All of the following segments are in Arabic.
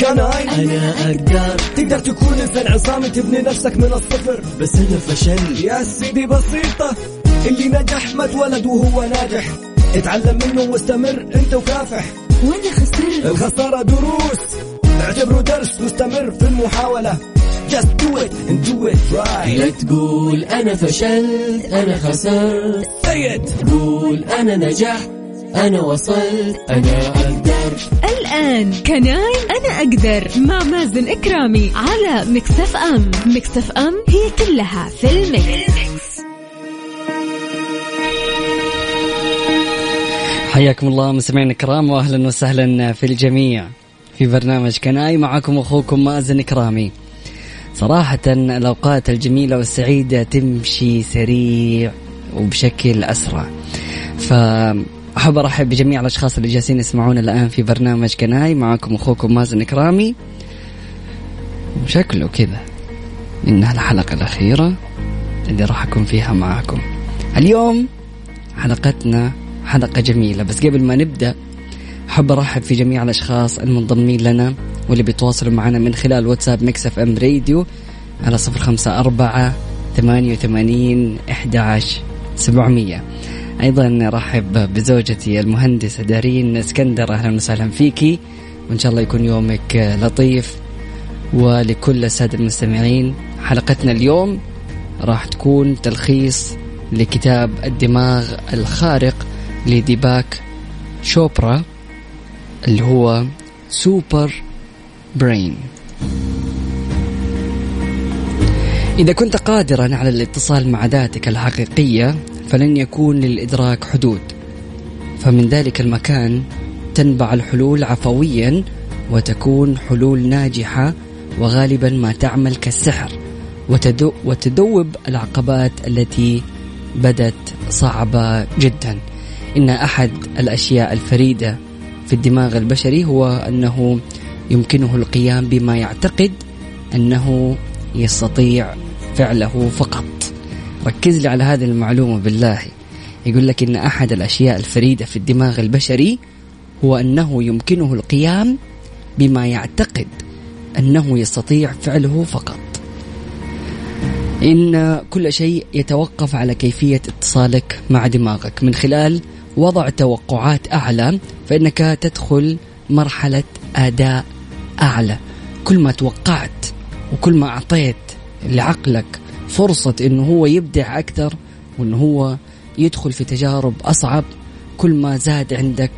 كناي أنا أقدر. تقدر تكون إنسان عصامي تبني نفسك من الصفر. بس أنا فشلت يا سيدي بسيطة اللي نجح ما اتولد وهو ناجح. اتعلم منه واستمر أنت وكافح. وأنا خسرت. الخسارة دروس. اعتبره درس مستمر في المحاولة. Just do it and do it لا right تقول أنا فشلت أنا خسرت. Say it. قول أنا نجحت. أنا وصلت أنا أقدر. الآن Can I أنا أقدر. مع مازن كرامي على Mix FM. Mix FM هي كلها في ال mix. حياكم الله مستمعينا الكرام واهلا وسهلا في الجميع. في برنامج Can I معكم أخوكم مازن كرامي صراحة الأوقات الجميلة والسعيدة تمشي سريع وبشكل أسرع. فأحب أرحب بجميع الأشخاص اللي جالسين يسمعونا الآن في برنامج Can I. معكم أخوكم مازن كرامي وشكله كذا. انها الحلقة الأخيرة اللي راح أكون فيها معكم اليوم حلقتنا حلقة جميلة. بس قبل ما نبدأ أحب أرحب في جميع الأشخاص المنضمين لنا واللي بيتواصلوا معنا من خلال واتساب Mix FM Radio على صفر خمسة أربعة ثمانية وثمانين إحدى سبعمية. أيضا أرحب بزوجتي المهندسة دارين اسكندر. أهلا وسهلا فيكي وإن شاء الله يكون يومك لطيف ولكل السادة المستمعين. حلقتنا اليوم راح تكون تلخيص لكتاب الدماغ الخارق لديباك شوبرا اللي هو سوبر برين. إذا كنت قادرا على الاتصال مع ذاتك الحقيقية فلن يكون للإدراك حدود. فمن ذلك المكان تنبع الحلول عفويا وتكون حلول ناجحة وغالبا ما تعمل كالسحر وتدو وتذوب العقبات التي بدت صعبة جدا. إن أحد الأشياء الفريدة في الدماغ البشري هو أنه يمكنه القيام بما يعتقد أنه يستطيع فعله فقط. ركز لي على هذه المعلومة بالله. يقول لك إن أحد الأشياء الفريدة في الدماغ البشري هو أنه يمكنه القيام بما يعتقد أنه يستطيع فعله فقط. إن كل شيء يتوقف على كيفية اتصالك مع دماغك. من خلال وضع توقعات أعلى فإنك تدخل مرحلة أداء أعلى. كل ما توقعت وكل ما أعطيت لعقلك فرصة إنه هو يبدع أكثر وإنه هو يدخل في تجارب أصعب كل ما زاد عندك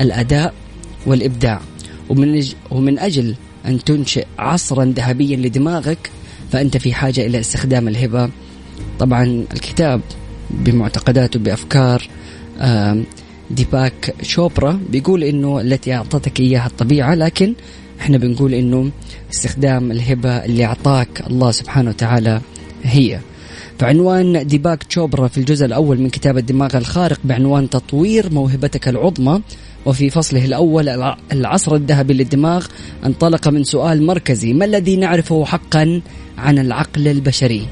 الأداء والإبداع. ومن ومن أجل أن تنشئ عصرا ذهبيا لدماغك فأنت في حاجة إلى استخدام الهبة. طبعا الكتاب بمعتقداته بأفكار آم، ديباك شوبرا بيقول إنه التي أعطتك إياها الطبيعة لكن إحنا بنقول إنه استخدام الهبة اللي أعطاك الله سبحانه وتعالى هي. فعنوان ديباك شوبرا في الجزء الأول من كتاب الدماغ الخارق بعنوان تطوير موهبتك العظمى. وفي فصله الأول الع- العصر الذهبي للدماغ انطلق من سؤال مركزي ما الذي نعرفه حقا عن العقل البشري؟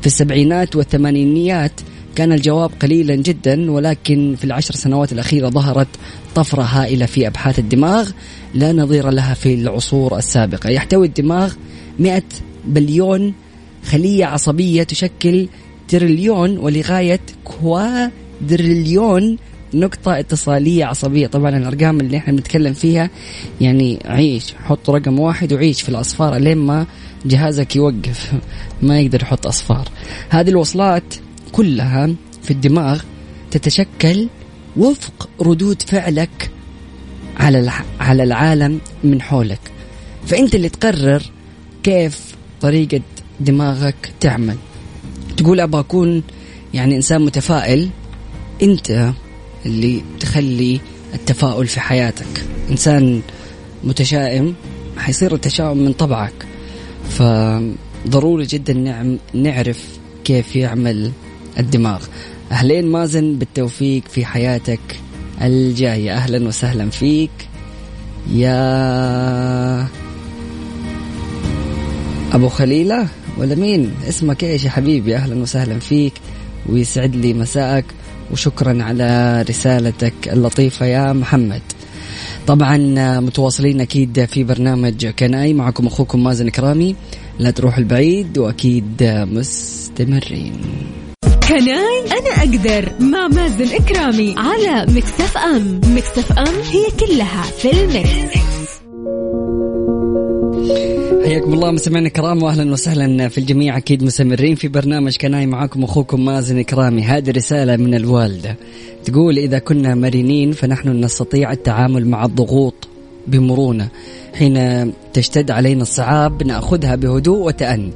في السبعينات والثمانينيات كان الجواب قليلا جدا ولكن في العشر سنوات الأخيرة ظهرت طفرة هائلة في أبحاث الدماغ لا نظير لها في العصور السابقة. يحتوي الدماغ 100 بليون خلية عصبية تشكل تريليون ولغاية كوادريليون نقطة اتصالية عصبية. طبعا الأرقام اللي إحنا بنتكلم فيها يعني عيش حط رقم واحد وعيش في الأصفار لين ما جهازك يوقف. ما يقدر يحط أصفار. هذه الوصلات كلها في الدماغ تتشكل وفق ردود فعلك على على العالم من حولك. فأنت اللي تقرر كيف طريقة دماغك تعمل. تقول أبغى أكون يعني إنسان متفائل أنت اللي تخلي التفاؤل في حياتك. إنسان متشائم حيصير التشاؤم من طبعك. فضروري جدا نعم نعرف كيف يعمل الدماغ. أهلين مازن بالتوفيق في حياتك الجاية. أهلا وسهلا فيك. يا أبو خليلة؟ ولا مين؟ اسمك إيش يا حبيبي؟ أهلا وسهلا فيك ويسعد لي مساءك وشكرا على رسالتك اللطيفة يا محمد. طبعا متواصلين أكيد في برنامج Can I معكم أخوكم مازن كرامي لا تروح البعيد وأكيد مستمرين. Can I أنا أقدر مع مازن كرامي على Mix FM. Mix FM هي كلها في ال mix. حياكم الله مستمعينا الكرام واهلا وسهلا في الجميع. أكيد مستمرين في برنامج Can I معاكم أخوكم مازن كرامي هذه رسالة من الوالده تقول إذا كنا مرنين فنحن نستطيع التعامل مع الضغوط بمرونة حين تشتد علينا الصعاب نأخذها بهدوء وتأني.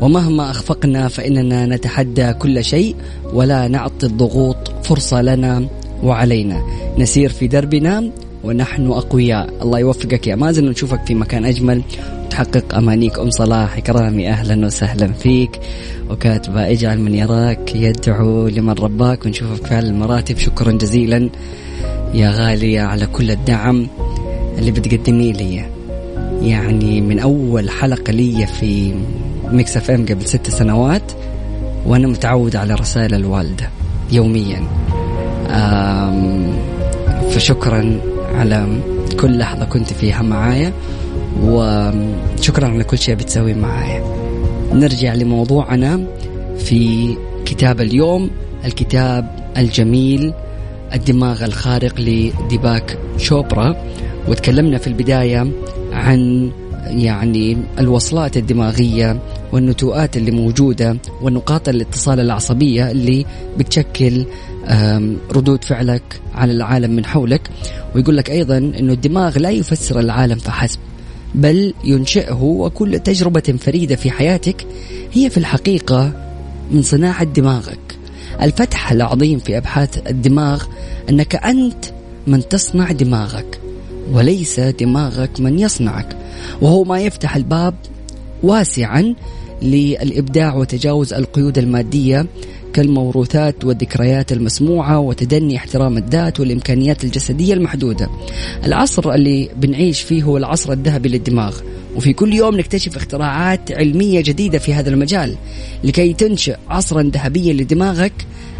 ومهما أخفقنا فإننا نتحدى كل شيء ولا نعطي الضغوط فرصة لنا وعلينا. نسير في دربنا ونحن أقوياء. الله يوفقك يا مازن ونشوفك في مكان أجمل. تحقق أمانيك أم صلاح كرامي أهلا وسهلا فيك. وكاتبة اجعل من يراك يدعو لمن رباك ونشوفك في المراتب. شكرا جزيلا يا غالية على كل الدعم اللي بتقدمي لي. يعني من أول حلقة لي في Mix FM قبل ست سنوات وأنا متعود على رسائل الوالدة يوميا. فشكرا على كل لحظة كنت فيها معايا. وشكرا على كل شيء بتسوي معايا. نرجع لموضوعنا في كتاب اليوم الكتاب الجميل الدماغ الخارق لديباك شوبرا. وتكلمنا في البداية عن يعني الوصلات الدماغية والنتوءات اللي موجودة والنقاط الاتصال العصبية اللي بتشكل ردود فعلك على العالم من حولك. ويقول لك أيضا أنه الدماغ لا يفسر العالم فحسب. بل ينشئه وكل تجربة فريدة في حياتك هي في الحقيقة من صناعة دماغك. الفتح العظيم في أبحاث الدماغ أنك أنت من تصنع دماغك وليس دماغك من يصنعك. وهو ما يفتح الباب واسعا للإبداع وتجاوز القيود المادية كالموروثات والذكريات المسموعة وتدني احترام الذات والإمكانيات الجسدية المحدودة. العصر اللي بنعيش فيه هو العصر الذهبي للدماغ وفي كل يوم نكتشف اختراعات علمية جديدة في هذا المجال. لكي تنشئ عصرا ذهبيا لدماغك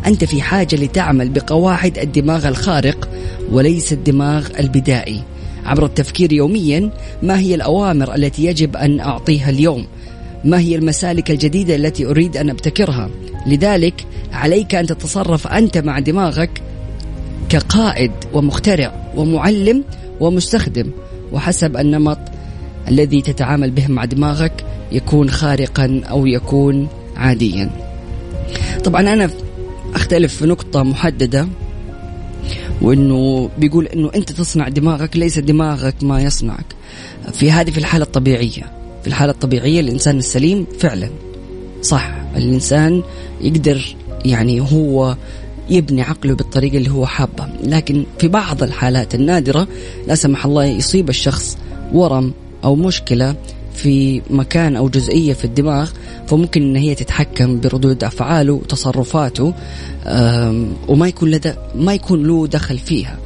أنت في حاجة لتعمل بقواعد الدماغ الخارق وليس الدماغ البدائي. عبر التفكير يوميا ما هي الأوامر التي يجب أن أعطيها اليوم؟ ما هي المسالك الجديدة التي أريد أن أبتكرها؟ لذلك عليك أن تتصرف أنت مع دماغك كقائد ومخترع ومعلم ومستخدم وحسب النمط الذي تتعامل به مع دماغك يكون خارقا أو يكون عاديا. طبعا أنا أختلف في نقطة محددة وإنه بيقول إنه أنت تصنع دماغك ليس دماغك ما يصنعك. في هذه في الحالة الطبيعية في الحالة الطبيعية الإنسان السليم فعلا صح. الإنسان يقدر يعني هو يبني عقله بالطريقة اللي هو حابه لكن في بعض الحالات النادرة لا سمح الله يصيب الشخص ورم أو مشكلة في مكان أو جزئية في الدماغ فممكن إن هي تتحكم بردود أفعاله وتصرفاته وما يكون لدى ما يكون له دخل فيها.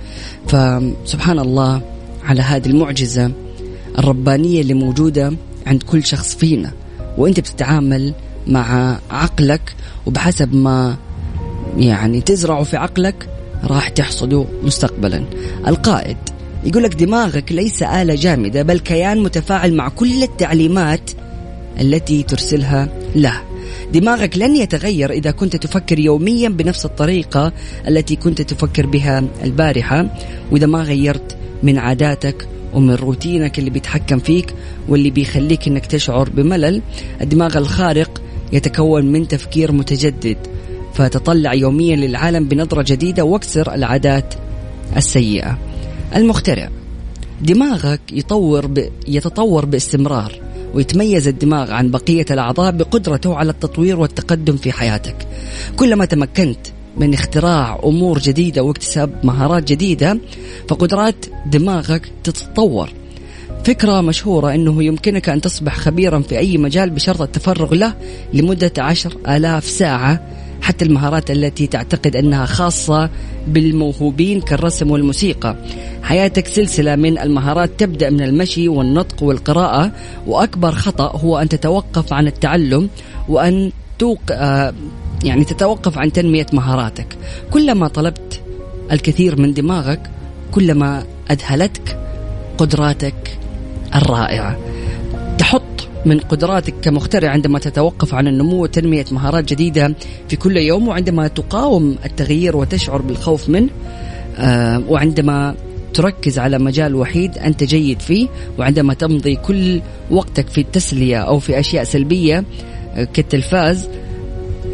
فسبحان الله على هذه المعجزة الربانية اللي موجودة عند كل شخص فينا. وأنت بتتعامل مع عقلك وبحسب ما يعني تزرعه في عقلك راح تحصده مستقبلا. القائد يقول لك دماغك ليس آلة جامدة بل كيان متفاعل مع كل التعليمات التي ترسلها له. دماغك لن يتغير إذا كنت تفكر يوميا بنفس الطريقة التي كنت تفكر بها البارحة وإذا ما غيرت من عاداتك ومن روتينك اللي بيتحكم فيك واللي بيخليك إنك تشعر بملل. الدماغ الخارق يتكون من تفكير متجدد فتطلع يوميا للعالم بنظرة جديدة واكسر العادات السيئة. المخترع دماغك يطور ب... يتطور باستمرار ويتميز الدماغ عن بقية الأعضاء بقدرته على التطوير والتقدم في حياتك. كلما تمكنت من اختراع أمور جديدة واكتساب مهارات جديدة فقدرات دماغك تتطور. فكرة مشهورة أنه يمكنك أن تصبح خبيرا في أي مجال بشرط التفرغ له لمدة عشر آلاف ساعة حتى المهارات التي تعتقد أنها خاصة بالموهوبين كالرسم والموسيقى. حياتك سلسلة من المهارات تبدأ من المشي والنطق والقراءة وأكبر خطأ هو أن تتوقف عن التعلم وأن توق... آه، يعني تتوقف عن تنمية مهاراتك. كلما طلبت الكثير من دماغك كلما أذهلتك قدراتك الرائعة. تحط من قدراتك كمخترع عندما تتوقف عن النمو وتنمية مهارات جديدة في كل يوم وعندما تقاوم التغيير وتشعر بالخوف منه آه وعندما تركز على مجال وحيد أنت جيد فيه وعندما تمضي كل وقتك في التسلية أو في أشياء سلبية آه، كالتلفاز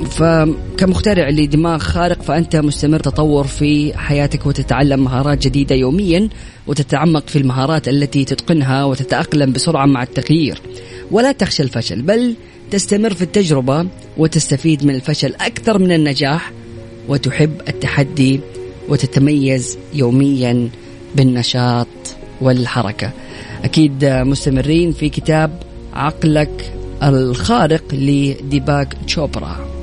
فكمخترع لدماغ خارق فأنت مستمر تطور في حياتك وتتعلم مهارات جديدة يوميا وتتعمق في المهارات التي تتقنها وتتأقلم بسرعة مع التغيير. ولا تخشى الفشل بل تستمر في التجربة وتستفيد من الفشل أكثر من النجاح وتحب التحدي وتتميز يوميا بالنشاط والحركة. أكيد مستمرين في كتاب عقلك الخارق لديباك تشوبرا.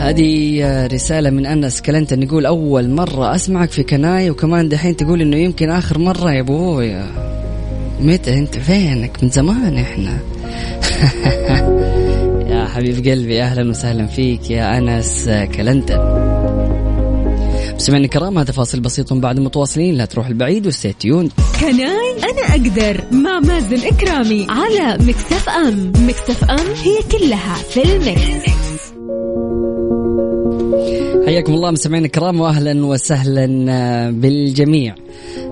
هذه رسالة من أنس كلنتن. يقول أول مرة أسمعك في كناي وكمان دحين تقول إنه يمكن آخر مرة يا أبويا متى أنت؟ فينك؟ من زمان إحنا. يا حبيب قلبي أهلا وسهلا فيك يا أنس كلنتن. سمعنا الكرام هذا فاصل بسيط بعد متواصلين. لا تروح البعيد و stay tuned Can I أنا أقدر مع مازن كرامي على Mix FM. Mix FM هي كلها في ال mix. حياكم الله مستمعينا الكرام واهلا وسهلا آه، بالجميع.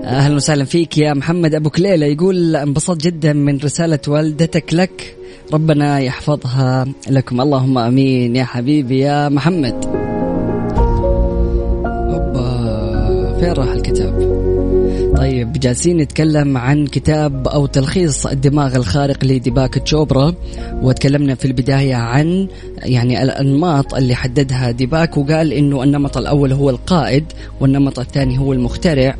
أهلا وسهلا فيك يا محمد أبو كليلة. يقول انبسطت جدا من رسالة والدتك لك. ربنا يحفظها لكم. اللهم آمين يا حبيبي يا محمد. أوبا فين راح الكتاب؟ طيب جالسين نتكلم عن كتاب أو تلخيص الدماغ الخارق لديباك تشوبرا وتكلمنا في البداية عن يعني الأنماط اللي حددها ديباك وقال إنه النمط الأول هو القائد والنمط الثاني هو المخترع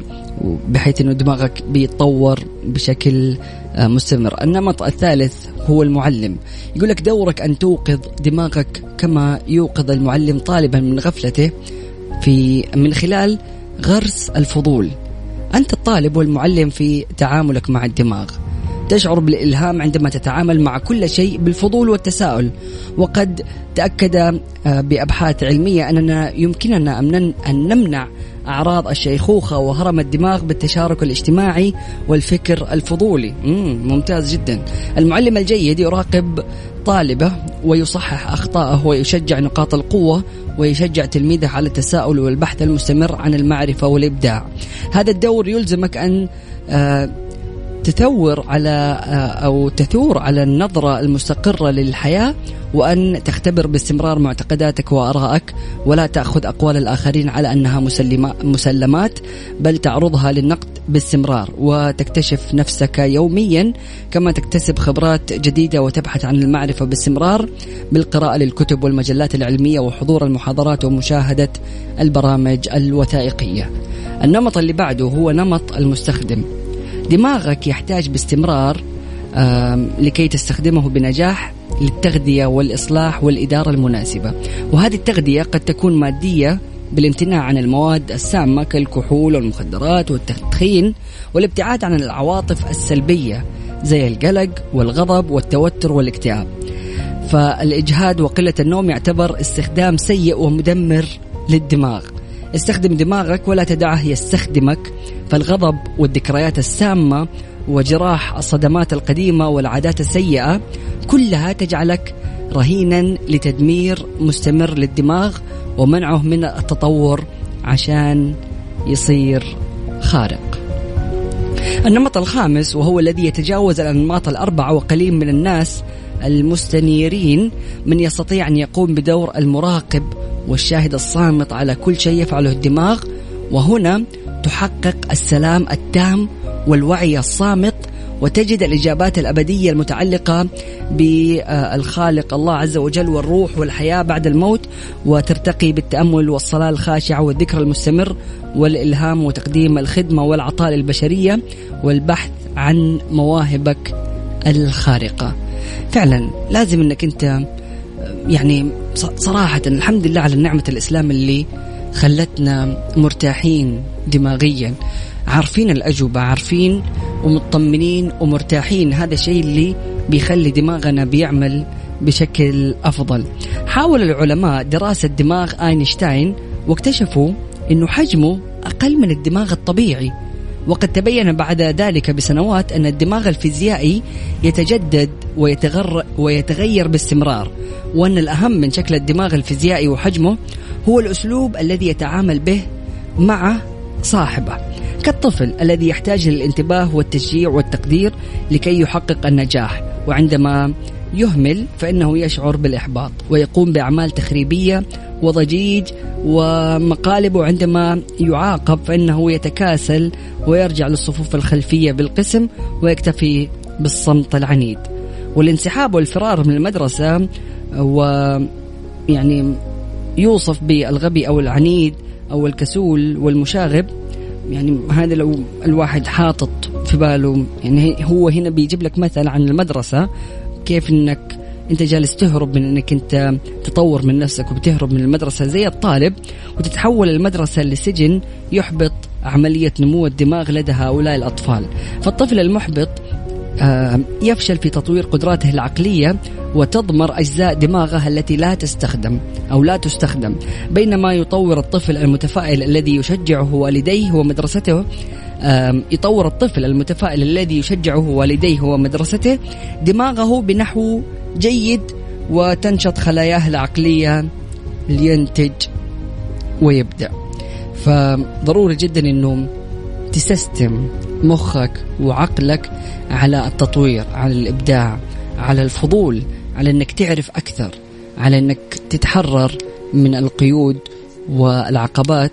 بحيث إنه دماغك بيتطور بشكل آه، مستمر. النمط الثالث هو المعلم. يقول لك دورك أن توقظ دماغك كما يوقظ المعلم طالبا من غفلته في من خلال غرس الفضول. أنت الطالب والمعلم في تعاملك مع الدماغ. تشعر بالإلهام عندما تتعامل مع كل شيء بالفضول والتساؤل. وقد تأكد آه، بأبحاث علمية أننا يمكننا أن نمنع أعراض الشيخوخة وهرم الدماغ بالتشارك الاجتماعي والفكر الفضولي. ممتاز جدا. المعلم الجيد يراقب طالبه ويصحح أخطائه ويشجع نقاط القوة ويشجع تلميذه على التساؤل والبحث المستمر عن المعرفة والإبداع. هذا الدور يلزمك أن آه، تثور على آه، أو تثور على النظرة المستقرة للحياة وأن تختبر باستمرار معتقداتك وآرائك ولا تأخذ أقوال الآخرين على أنها مسلمات بل تعرضها للنقد باستمرار وتكتشف نفسك يوميا كما تكتسب خبرات جديدة وتبحث عن المعرفة باستمرار بالقراءة للكتب والمجلات العلمية وحضور المحاضرات ومشاهدة البرامج الوثائقية. النمط اللي بعده هو نمط المستخدم دماغك يحتاج باستمرار لكي تستخدمه بنجاح للتغذية والإصلاح والإدارة المناسبة. وهذه التغذية قد تكون مادية بالامتناع عن المواد السامة كالكحول والمخدرات والتدخين والابتعاد عن العواطف السلبية زي القلق والغضب والتوتر والاكتئاب. فالإجهاد وقلة النوم يعتبر استخدام سيء ومدمر للدماغ. استخدم دماغك ولا تدعه يستخدمك. فالغضب والذكريات السامة وجراح الصدمات القديمة والعادات السيئة كلها تجعلك رهينا لتدمير مستمر للدماغ ومنعه من التطور عشان يصير خارق. النمط الخامس وهو الذي يتجاوز الأنماط الأربعة وقليل من الناس المستنيرين من يستطيع أن يقوم بدور المراقب والشاهد الصامت على كل شيء يفعله الدماغ. وهنا تحقق السلام التام والوعي الصامت وتجد الإجابات الأبدية المتعلقة بالخالق الله عز وجل والروح والحياة بعد الموت. وترتقي بالتأمل والصلاة الخاشعة والذكر المستمر والإلهام وتقديم الخدمة والعطاء للبشرية والبحث عن مواهبك الخارقة. فعلا لازم أنك أنت يعني صراحة الحمد لله على نعمة الإسلام اللي خلتنا مرتاحين دماغيا عارفين الأجوبة عارفين ومطمنين ومرتاحين. هذا الشيء اللي بيخلي دماغنا بيعمل بشكل أفضل. حاول العلماء دراسة دماغ أينشتاين واكتشفوا أنه حجمه أقل من الدماغ الطبيعي. وقد تبين بعد ذلك بسنوات أن الدماغ الفيزيائي يتجدد ويتغر ويتغير باستمرار وأن الأهم من شكل الدماغ الفيزيائي وحجمه هو الأسلوب الذي يتعامل به مع صاحبه. كالطفل الذي يحتاج للانتباه والتشجيع والتقدير لكي يحقق النجاح وعندما يهمل فإنه يشعر بالإحباط ويقوم بأعمال تخريبية وضجيج ومقالب عندما يعاقب فإنه يتكاسل ويرجع للصفوف الخلفية بالقسم ويكتفي بالصمت العنيد. والانسحاب والفرار من المدرسة ويعني يوصف بالغبي أو العنيد أو الكسول والمشاغب يعني هذا لو الواحد حاطط في باله يعني هو هنا بيجيب لك مثل عن المدرسة كيف إنك أنت جالس تهرب من إنك أنت تطور من نفسك وبتهرب من المدرسة زي الطالب وتتحول المدرسة لسجن يحبط عملية نمو الدماغ لدى هؤلاء الأطفال. فالطفل المحبط يفشل في تطوير قدراته العقلية وتضمر أجزاء دماغه التي لا تستخدم أو لا تستخدم. بينما يطور الطفل المتفائل الذي يشجعه والديه ومدرسته يطور الطفل المتفائل الذي يشجعه والديه ومدرسته دماغه بنحو جيد وتنشط خلاياه العقلية لينتج ويبدأ. فضروري جدا إنه تسستم مخك وعقلك على التطوير على الإبداع على الفضول على إنك تعرف أكثر على إنك تتحرر من القيود والعقبات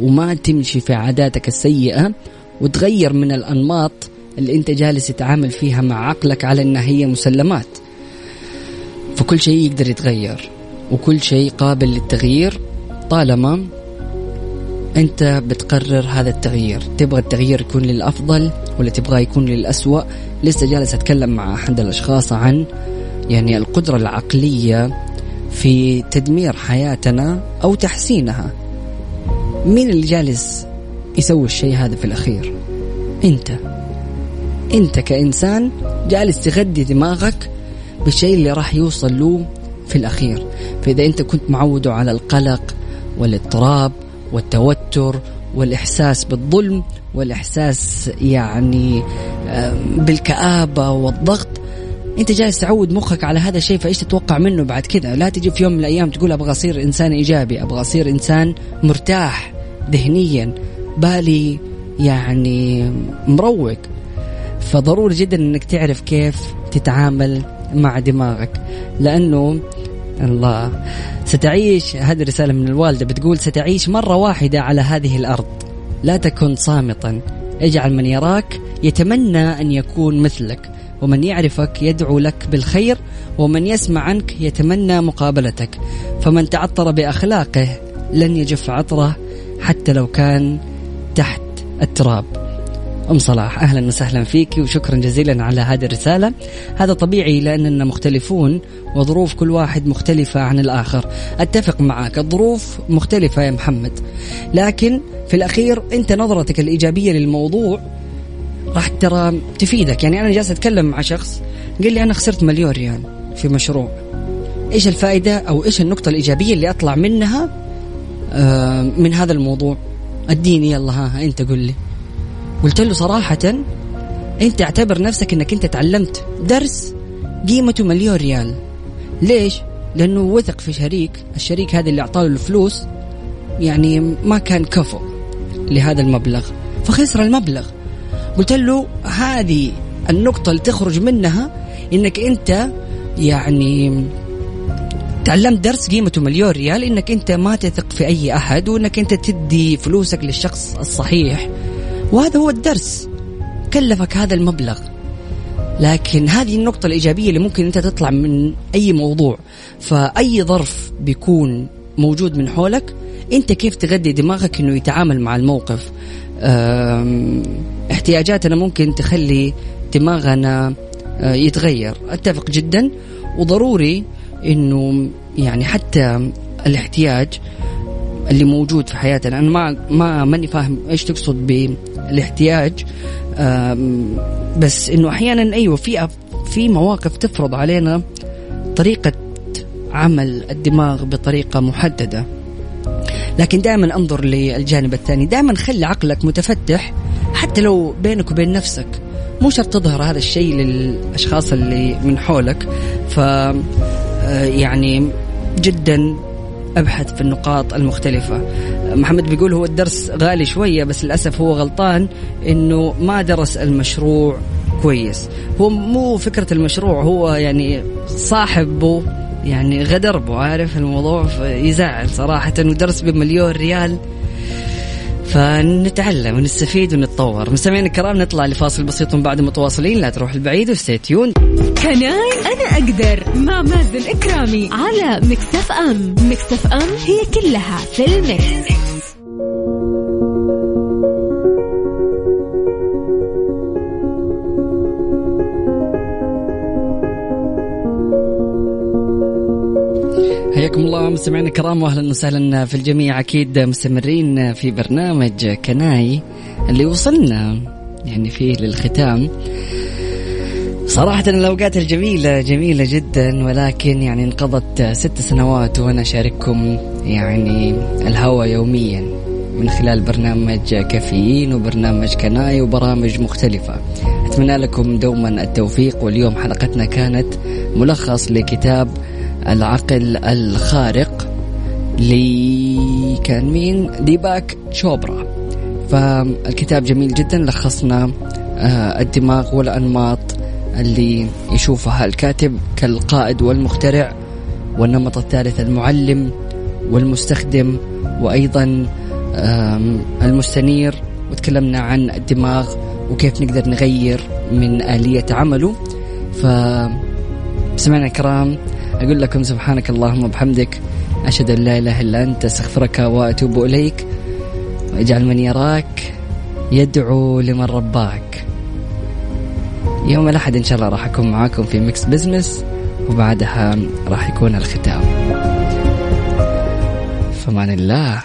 وما تمشي في عاداتك السيئة وتغير من الأنماط اللي أنت جالس تتعامل فيها مع عقلك على إنها هي مسلمات. فكل شيء يقدر يتغير وكل شيء قابل للتغيير طالما أنت بتقرر هذا التغيير. تبغى التغيير يكون للأفضل ولا تبغى يكون للأسوأ؟ لسه جالس أتكلم مع أحد الأشخاص عن يعني القدرة العقلية في تدمير حياتنا أو تحسينها. مين اللي جالس يسوي الشيء هذا في الأخير. أنت أنت كإنسان جالس تغذي دماغك بالشيء اللي راح يوصل له في الأخير. فإذا أنت كنت معوده على القلق والاضطراب والتوتر والإحساس بالظلم والإحساس يعني بالكآبة والضغط أنت جالس تعود مخك على هذا الشيء فإيش تتوقع منه بعد كذا؟ لا تجي في يوم من الأيام تقول أبغى أصير إنسان إيجابي أبغى أصير إنسان مرتاح ذهنيا. بالي يعني مروق. فضروري جدا إنك تعرف كيف تتعامل مع دماغك. لأنه الله ستعيش هذه رسالة من الوالدة بتقول ستعيش مرة واحدة على هذه الأرض. لا تكن صامتا. اجعل من يراك يتمنى أن يكون مثلك. ومن يعرفك يدعو لك بالخير ومن يسمع عنك يتمنى مقابلتك. فمن تعطر بأخلاقه لن يجف عطره حتى لو كان تحت التراب. أم صلاح أهلا وسهلا فيك وشكرا جزيلا على هذه الرسالة. هذا طبيعي لأننا مختلفون وظروف كل واحد مختلفة عن الآخر. أتفق معك الظروف مختلفة يا محمد. لكن في الأخير أنت نظرتك الإيجابية للموضوع راح ترى تفيدك. يعني أنا جالس أتكلم مع شخص قال لي أنا خسرت مليون ريال في مشروع. إيش الفائدة أو إيش النقطة الإيجابية اللي أطلع منها آه، من هذا الموضوع؟ اديني يلا ها انت قل لي. قلت له صراحة انت اعتبر نفسك انك انت تعلمت درس قيمته مليون ريال. ليش؟ لأنه وثق في شريك الشريك هذا اللي أعطاه الفلوس يعني ما كان كفو لهذا المبلغ فخسر المبلغ. قلت له هذه النقطة اللي تخرج منها إنك أنت يعني تعلمت درس قيمته مليون ريال إنك أنت ما تثق في أي أحد وإنك أنت تدي فلوسك للشخص الصحيح. وهذا هو الدرس. كلفك هذا المبلغ. لكن هذه النقطة الإيجابية اللي ممكن أنت تطلع من أي موضوع. فأي ظرف بيكون موجود من حولك أنت كيف تغذي دماغك أنه يتعامل مع الموقف؟ احتياجاتنا ممكن تخلي دماغنا آه، يتغير. أتفق جدا. وضروري إنه يعني حتى الاحتياج اللي موجود في حياتنا أنا ما ما ماني فاهم إيش تقصد بالاحتياج بس إنه أحيانا أيوه في في مواقف تفرض علينا طريقة عمل الدماغ بطريقة محددة. لكن دائما أنظر للجانب الثاني دائما خلي عقلك متفتح حتى لو بينك وبين نفسك. مو شرط تظهر هذا الشيء للأشخاص اللي من حولك. ف يعني جدا أبحث في النقاط المختلفة. محمد بيقول هو الدرس غالي شوية بس للأسف هو غلطان إنه ما درس المشروع كويس. هو مو فكرة المشروع هو يعني صاحبه يعني غدر بو عارف الموضوع يزعل صراحة ودرس بمليون ريال. فنتعلم ونستفيد ونتطور. مستمعينا الكرام نطلع لفاصل بسيط بعد متواصلين. لا تروح البعيد و stay tuned Can I أنا أقدر مع مازن كرامي على Mix FM. Mix FM هي كلها في ال mix. حياكم الله مستمعينا الكرام واهلا وسهلا في الجميع. أكيد مستمرين في برنامج كناي اللي وصلنا يعني فيه للختام. صراحة الأوقات الجميلة جميلة جدا ولكن يعني انقضت ست سنوات وأنا أشارككم يعني الهوى يوميا من خلال برنامج كافيين وبرنامج كناي وبرامج مختلفة. أتمنى لكم دوما التوفيق واليوم حلقتنا كانت ملخص لكتاب العقل الخارق لي كان مين؟ ديباك شوبرا فالكتاب جميل جدا لخصنا آه، الدماغ والأنماط اللي يشوفها الكاتب كالقائد والمخترع والنمط الثالث المعلم والمستخدم وأيضا المستنير. وتكلمنا عن الدماغ وكيف نقدر نغير من آلية عمله. ف سمعنا الكرام أقول لكم سبحانك اللهم وبحمدك أشهد أن لا إله إلا أنت أستغفرك وأتوب إليك. واجعل من يراك يدعو لمن رباك. يوم الأحد إن شاء الله راح أكون معاكم في Mix Business وبعدها راح يكون الختام. فمان الله.